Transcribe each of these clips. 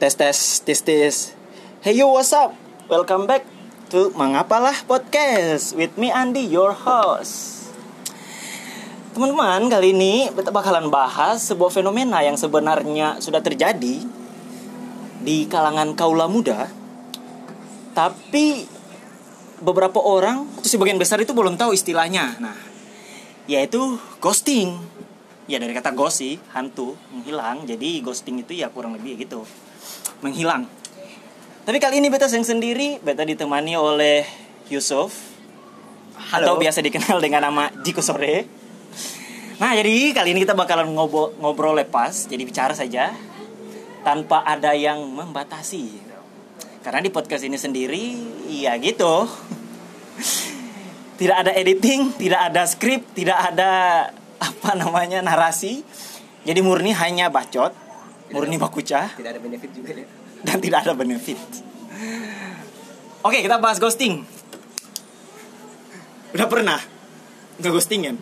Tes tes tes tes. Hey yo what's up? Welcome back to Mengapalah Podcast with me Andi your host. Teman-teman, kali ini kita bakalan bahas sebuah fenomena yang sebenarnya sudah terjadi di kalangan kaula muda. Tapi beberapa orang, sebagian besar itu belum tahu istilahnya. Nah, yaitu ghosting. Ya dari kata ghost sih, hantu, menghilang. Jadi ghosting itu ya kurang lebih gitu. Menghilang. Tapi kali ini beta yang sendiri, beta ditemani oleh Yusuf atau biasa dikenal dengan nama Jiko Sore. Nah, jadi kali ini kita bakalan ngobrol, ngobrol lepas, jadi bicara saja tanpa ada yang membatasi. Karena di podcast ini sendiri, ya gitu. Tidak ada editing, tidak ada skrip, tidak ada apa namanya narasi. Jadi murni hanya bacot, murni bakucah tidak ada benefit juga ya dan tidak ada benefit. Oke, kita bahas ghosting. Udah pernah nggak ghosting kan?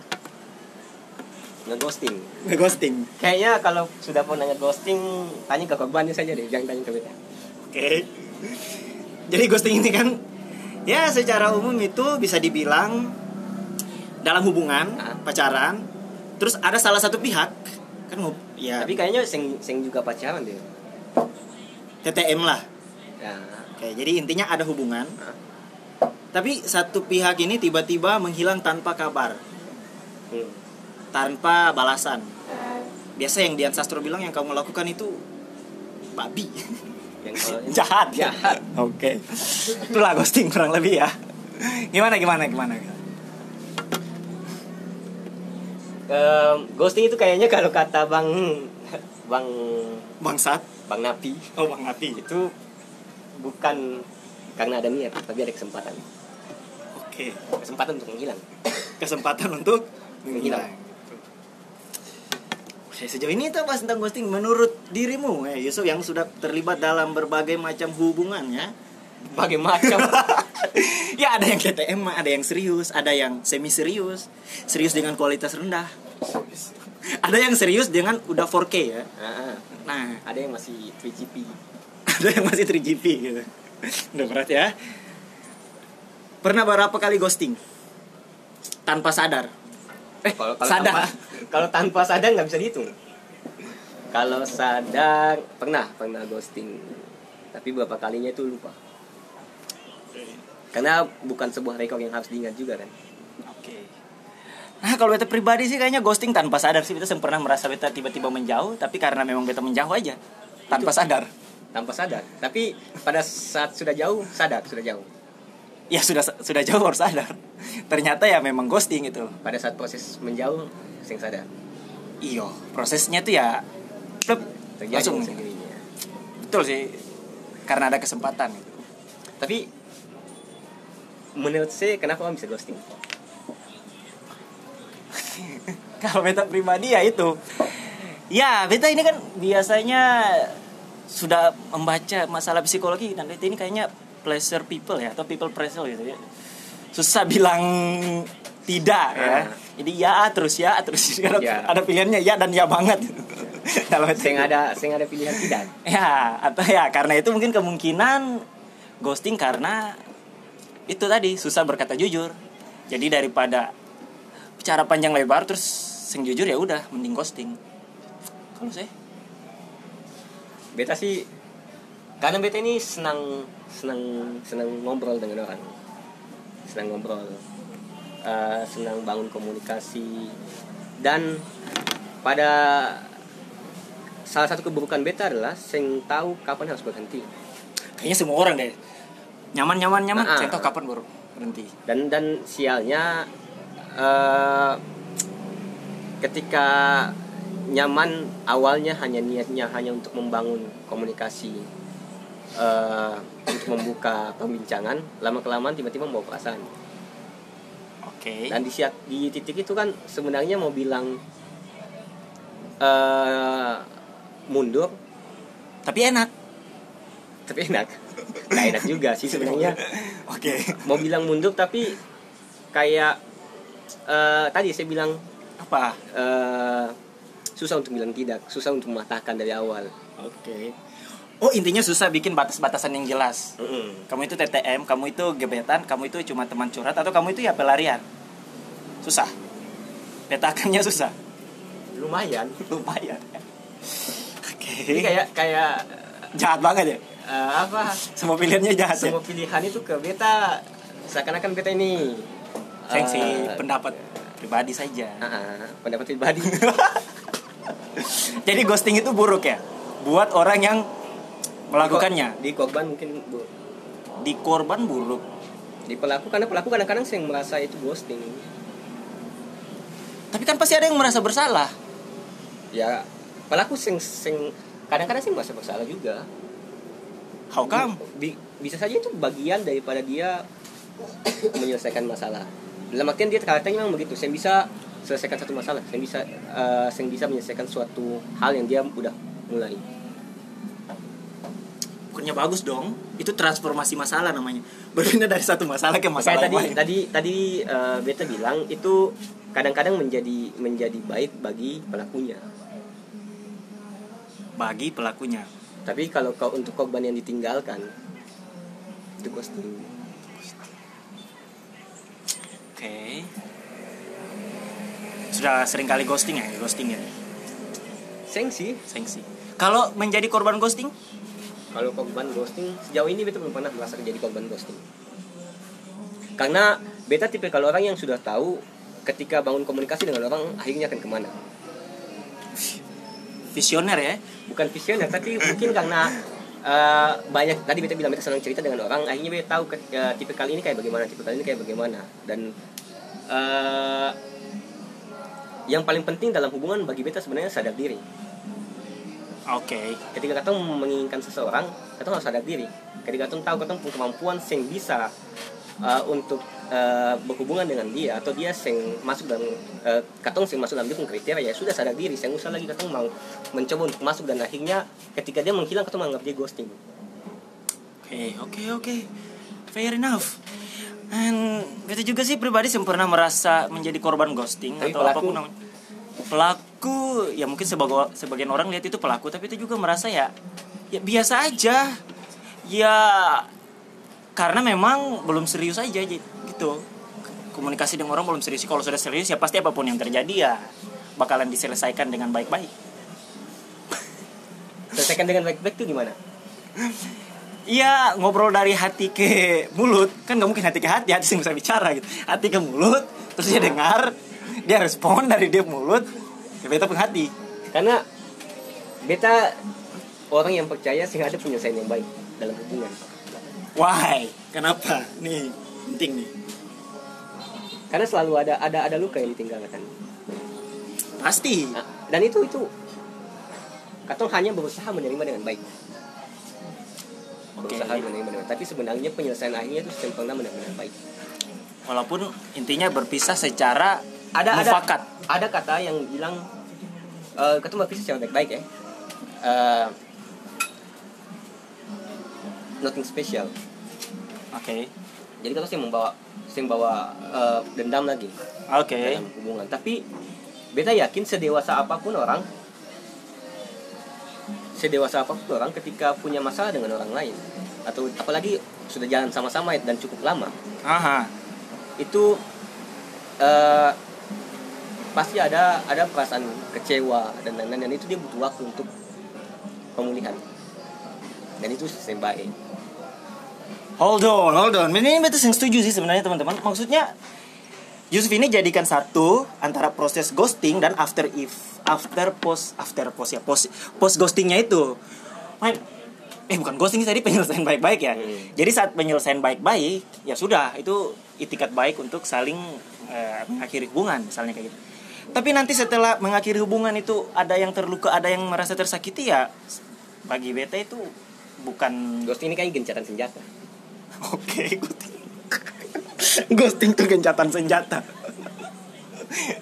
nge-ghosting Nggak ghosting. kayaknya kalau sudah pernah nge-ghosting tanya ke korbannya saja deh jangan tanya ke beta Oke. Jadi ghosting ini kan ya secara umum itu bisa dibilang dalam hubungan Ah. pacaran terus ada salah satu pihak kan ya tapi kayaknya seng seng juga pacaran deh TTM lah. ya Oke, jadi intinya ada hubungan. Ah. Tapi satu pihak ini tiba-tiba menghilang tanpa kabar, hmm. tanpa balasan. Biasa yang Dian Sastro bilang yang kamu lakukan itu babi. yang jahat jahat oke itulah ghosting kurang lebih ya gimana gimana gimana Em, ghosting itu kayaknya kalau kata bang bang bangsat. Bang Napi. Oh bang Napi. Itu bukan karena ada niat tapi ada kesempatan. Oke. Kesempatan untuk menghilang. Kesempatan untuk Menghilang. sejauh ini kita bahas tentang ghosting? Menurut dirimu ya Yusuf yang sudah terlibat dalam berbagai macam hubungan ya bagai macam. Ya ada yang KTM ada yang serius ada yang semi serius serius dengan kualitas rendah. Ada yang serius dengan udah 4K ya. Ah, nah. Ada yang masih 3GP ada yang masih 3GP gitu. Udah berat ya. Pernah berapa kali ghosting? Tanpa sadar. Eh kalau kalau sadar. tanpa, kalau tanpa sadar nggak bisa dihitung. Kalau sadar pernah pernah ghosting. Tapi berapa kalinya itu lupa karena bukan sebuah rekor yang harus diingat juga kan? Oke. Nah kalau beta pribadi sih kayaknya ghosting tanpa sadar sih. Beta pernah merasa beta tiba-tiba menjauh tapi karena memang beta menjauh aja. Tanpa sadar. Tanpa sadar. Tapi pada saat sudah jauh sadar sudah jauh. Ya sudah sudah jauh harus sadar. Ternyata ya memang ghosting itu pada saat proses menjauh sing sadar. Iyo prosesnya tuh ya plep, terjadi langsung. sendirinya. Betul sih. Karena ada kesempatan. Tapi menurut saya kenapa kamu bisa ghosting? Kalau beta pribadi ya itu. Ya beta ini kan biasanya sudah membaca masalah psikologi dan beta ini kayaknya pleasure people ya atau people pleasure gitu ya. Susah bilang tidak ya. Jadi ya terus ya terus. Ya. ada pilihannya ya dan ya banget. Saya nggak ada nggak ada pilihan tidak. Ya atau ya karena itu mungkin kemungkinan ghosting karena itu tadi susah berkata jujur. Jadi daripada bicara panjang lebar terus sing jujur ya udah mending ghosting. Kalau saya? Beta sih karena beta ini senang senang senang ngobrol dengan orang. Senang ngobrol. Eh, senang bangun komunikasi. Dan pada salah satu keburukan beta adalah sing tahu kapan harus berhenti. Kayaknya semua orang deh nyaman nyaman nyaman. Saya tahu kapan baru berhenti. Dan dan sialnya eh, ketika nyaman awalnya hanya niatnya hanya untuk membangun komunikasi eh, untuk membuka pembincangan lama kelamaan tiba-tiba membawa perasaan. Oke. Dan di siat- di titik itu kan sebenarnya mau bilang eh, mundur. Tapi enak tapi enak nggak enak juga sih sebenarnya oke mau bilang mundur tapi kayak eh, tadi saya bilang apa eh, susah untuk bilang tidak susah untuk mematahkan dari awal oke Oh intinya susah bikin batas-batasan yang jelas. Mm-mm. Kamu itu TTM, kamu itu gebetan, kamu itu cuma teman curhat atau kamu itu ya pelarian. Susah. Petakannya susah. lumayan Lumayan. Oke. jadi kayak kayak jahat banget ya. Eh, apa Semua pilihannya jahat ya. semua pilihan itu ke beta seakan-akan beta ini Saya sih eh, pendapat pribadi saja. ah, pendapat pribadi Jadi ghosting itu buruk ya buat orang yang melakukannya. di korban mungkin bu Di korban buruk. di pelaku karena pelaku kadang-kadang sering merasa itu ghosting Tapi kan pasti ada yang merasa bersalah. ya pelaku sing sing kadang-kadang sih merasa bersalah juga How come? Bi- bisa saja itu bagian daripada dia menyelesaikan masalah dalam artian dia karakternya memang begitu saya bisa selesaikan satu masalah saya bisa eh, saya bisa menyelesaikan suatu hal yang dia udah mulai Bukannya bagus dong. Itu transformasi masalah namanya. Berpindah dari satu masalah ke masalah Kayak tadi lain. tadi tadi eh, beta bilang itu kadang-kadang menjadi menjadi baik bagi pelakunya Bagi pelakunya. Tapi kalau kau untuk korban yang ditinggalkan itu ghosting Oke. Sudah sering kali ghosting ya, ghosting ya. seng sih Sengsi. Kalau menjadi korban ghosting, kalau korban ghosting sejauh ini beta belum pernah merasa menjadi korban ghosting karena beta tipe kalau orang yang sudah tahu ketika bangun komunikasi dengan orang akhirnya akan ke mana visioner ya. bukan visioner tapi mungkin karena eh, banyak tadi beta bilang beta senang cerita dengan orang akhirnya beta tahu eh, tipe kali ini kayak bagaimana tipe kali ini kayak bagaimana dan eh, yang paling penting dalam hubungan bagi beta sebenarnya sadar diri Oke. ketika kita menginginkan seseorang kita harus sadar diri ketika kita tahu kita punya kemampuan yang bisa uh, untuk uh, berhubungan dengan dia atau dia yang masuk dalam uh, katong yang masuk dalam dia kriteria ya sudah sadar diri saya usah lagi katong mau mencoba untuk masuk dan akhirnya ketika dia menghilang katong menganggap dia ghosting Oke, oke, oke. Fair enough. And beta juga sih pribadi yang pernah merasa menjadi korban ghosting Tapi atau pelaku? apa pun namanya. Pelaku ya mungkin sebagai sebagian orang lihat itu pelaku tapi itu juga merasa ya ya biasa aja. Ya karena memang belum serius aja gitu. Komunikasi dengan orang belum serius. Kalau sudah serius ya pasti apa pun yang terjadi ya bakalan diselesaikan dengan baik-baik. selesaikan dengan baik-baik itu gimana? Iya ngobrol dari hati ke mulut. Kan nggak mungkin hati ke hati hati sih bisa bicara gitu. Hati ke mulut terus dia dengar dia respon dari dia mulut ya beta pun hati. Karena beta orang yang percaya sehingga ada penyelesaian yang baik dalam hubungan. Why? Kenapa? Nih penting nih. Karena selalu ada ada ada luka yang ditinggalkan. Pasti. Nah, dan itu itu katong hanya berusaha menerima dengan baik. Oke. berusaha menerima dengan tapi sebenarnya penyelesaian akhirnya itu sempurna benar-benar baik. Walaupun intinya berpisah secara ada ada mufakat. Ada kata yang bilang eh ketemu berpisah secara baik-baik ya. Eh, nothing special. Oke jadi kita sih membawa sih membawa eh, dendam lagi. Oke. Dalam hubungan. Tapi beta yakin sedewasa apa pun orang sedewasa apa pun orang ketika punya masalah dengan orang lain atau apalagi sudah jalan sama-sama dan cukup lama aha. itu eh, pasti ada ada perasaan kecewa dan lain-lain. Dan itu dia butuh waktu untuk pemulihan. Dan itu baik Hold on, hold on. Ini betul yang setuju sih sebenarnya teman-teman. Maksudnya Yusuf ini jadikan satu antara proses ghosting dan after if after post after post ya post post ghostingnya itu. Main eh bukan ghosting tadi penyelesaian baik-baik ya. Hmm. Jadi saat penyelesaian baik-baik ya sudah itu itikat baik untuk saling eh, mengakhiri hubungan misalnya kayak gitu. Tapi nanti setelah mengakhiri hubungan itu ada yang terluka, ada yang merasa tersakiti ya bagi beta itu bukan ghosting ini kan gencatan senjata Oke, ghosting. ghosting tuh gencatan senjata.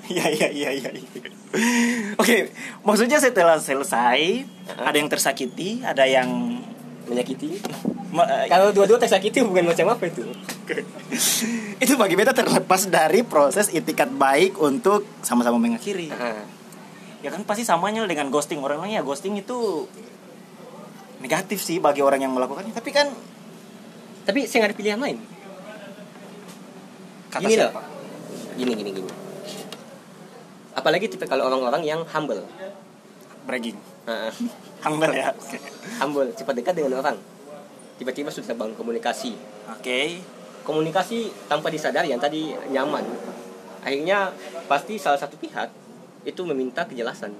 Iya iya iya iya. iya. Oke, maksudnya setelah selesai ada yang tersakiti, ada yang menyakiti ma- eh, kalau dua-dua tersakiti hubungan macam apa itu itu bagi beta terlepas dari proses itikat baik untuk sama-sama mengakhiri. Ya kan pasti samanya dengan ghosting orang lain ya ghosting itu negatif sih bagi orang yang melakukannya tapi kan tapi saya nggak ada pilihan lain. Kata Gini loh. siapa? Gini gini gini. Apalagi tipe kalau orang-orang yang humble. Bragging. Heeh. humble ya oke. Humble cepat dekat dengan orang. Tiba-tiba sudah bangun komunikasi. Oke. Komunikasi tanpa disadari yang tadi nyaman. Akhirnya pasti salah satu pihak itu meminta kejelasan.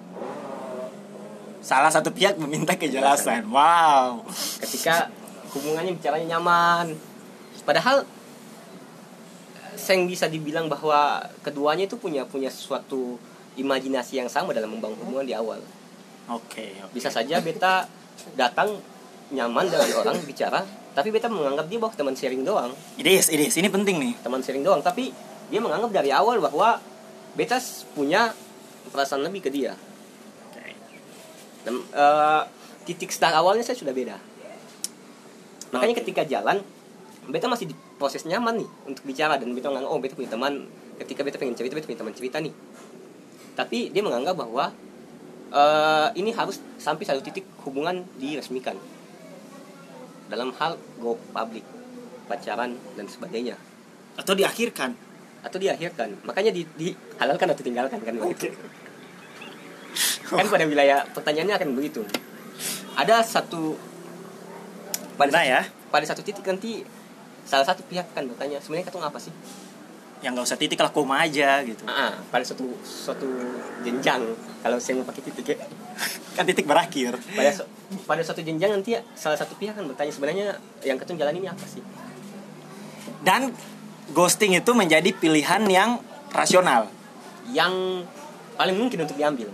Salah satu pihak meminta kejelasan. Wow. Ketika hubungannya bicaranya nyaman. Padahal saya bisa dibilang bahwa keduanya itu punya punya suatu imajinasi yang sama dalam membangun hubungan di awal. Oke oke. bisa saja beta datang nyaman dengan orang bicara tapi beta menganggap dia bahwa teman sharing doang. Idis, idis, ini penting nih. teman sharing doang tapi dia menganggap dari awal bahwa beta punya perasaan lebih ke dia. Dan, eh, titik start awalnya saya sudah beda makanya ketika jalan beta masih di proses nyaman nih untuk bicara. Dan beta menganggap oh beta punya teman. Ketika beta pengen cerita beta punya teman cerita nih. Tapi dia menganggap bahwa eh, ini harus sampai satu titik hubungan diresmikan. Dalam hal go public pacaran dan sebagainya. Atau diakhirkan. atau diakhirkan. Makanya di, dihalalkan atau tinggalkan kan? Begitu. kan pada wilayah pertanyaannya akan begitu. Ada satu pada Nah satu, ya, pada satu titik nanti salah satu pihak kan bertanya sebenarnya katong apa sih yang nggak usah titik lah koma aja gitu. ah, ah, pada suatu suatu jenjang kalau saya mau pakai titik ya Kan titik berakhir. pada su- pada suatu jenjang nanti salah satu pihak kan bertanya sebenarnya yang katong jalan ini apa sih Dan ghosting itu menjadi pilihan yang rasional. yang paling mungkin untuk diambil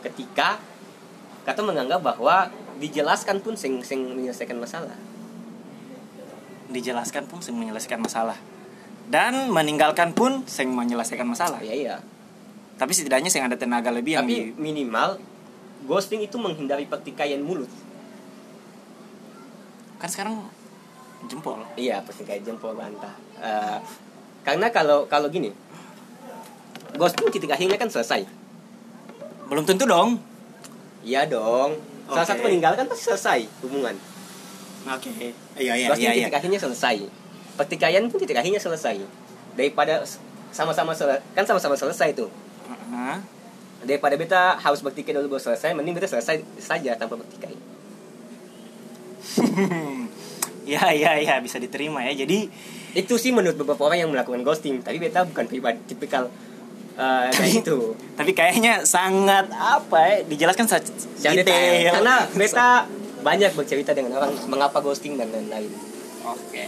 ketika kata menganggap bahwa dijelaskan pun sing sing menyelesaikan masalah Dijelaskan pun sing menyelesaikan masalah. Dan meninggalkan pun sing menyelesaikan masalah. ya iya Tapi setidaknya sing ada tenaga lebih yang tapi di- minimal ghosting itu menghindari pertikaian mulut kan sekarang jempol. iya pertikaian jempol bantah Eh, karena kalau kalau gini ghosting titik akhirnya kan selesai Belum tentu dong. iya dong salah Oke. satu meninggalkan pasti selesai hubungan Oke. Iya iya Ghosting iya iya. titik akhirnya selesai. Pertikaian pun titik akhirnya selesai. Daripada sama-sama sele- kan sama-sama selesai tuh. Heeh. Daripada beta harus bertikai dulu baru selesai, mending beta selesai saja tanpa bertikai. Iya iya iya bisa diterima ya. Jadi Itu sih menurut beberapa orang yang melakukan ghosting, tapi beta bukan pribadi tipikal eh, kayak itu. tapi kayaknya sangat apa ya dijelaskan sa- Secara detail. Karena beta banyak bercerita dengan orang mengapa ghosting dan lain-lain. Oke.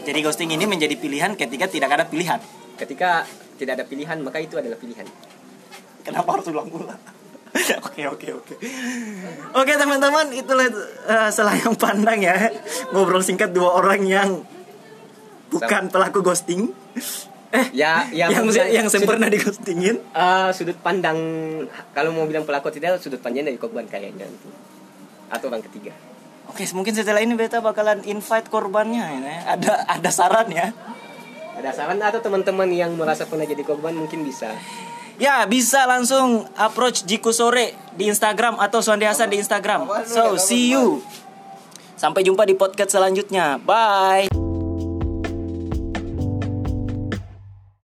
Jadi ghosting ini menjadi pilihan ketika tidak ada pilihan. Ketika tidak ada pilihan, maka itu adalah pilihan. Kenapa harus ulang-ulang? Oke oke oke. Oke teman-teman itulah eh, selayang pandang ya ngobrol singkat dua orang yang bukan pelaku ghosting. Eh Ya, ya yang yang sudut- sempurna di ghostingin. Eh, sudut pandang kalau mau bilang pelaku tidak sudut pandang dari korban kayaknya nanti atau orang ketiga Oke mungkin setelah ini beta bakalan invite korbannya ya. Ada ada saran ya. ada saran atau teman-teman yang merasa pernah jadi korban mungkin bisa Ya bisa langsung approach Jiku Sore di Instagram atau Suandi Hasan di Instagram. So see you. Sampai jumpa di podcast selanjutnya. Bye.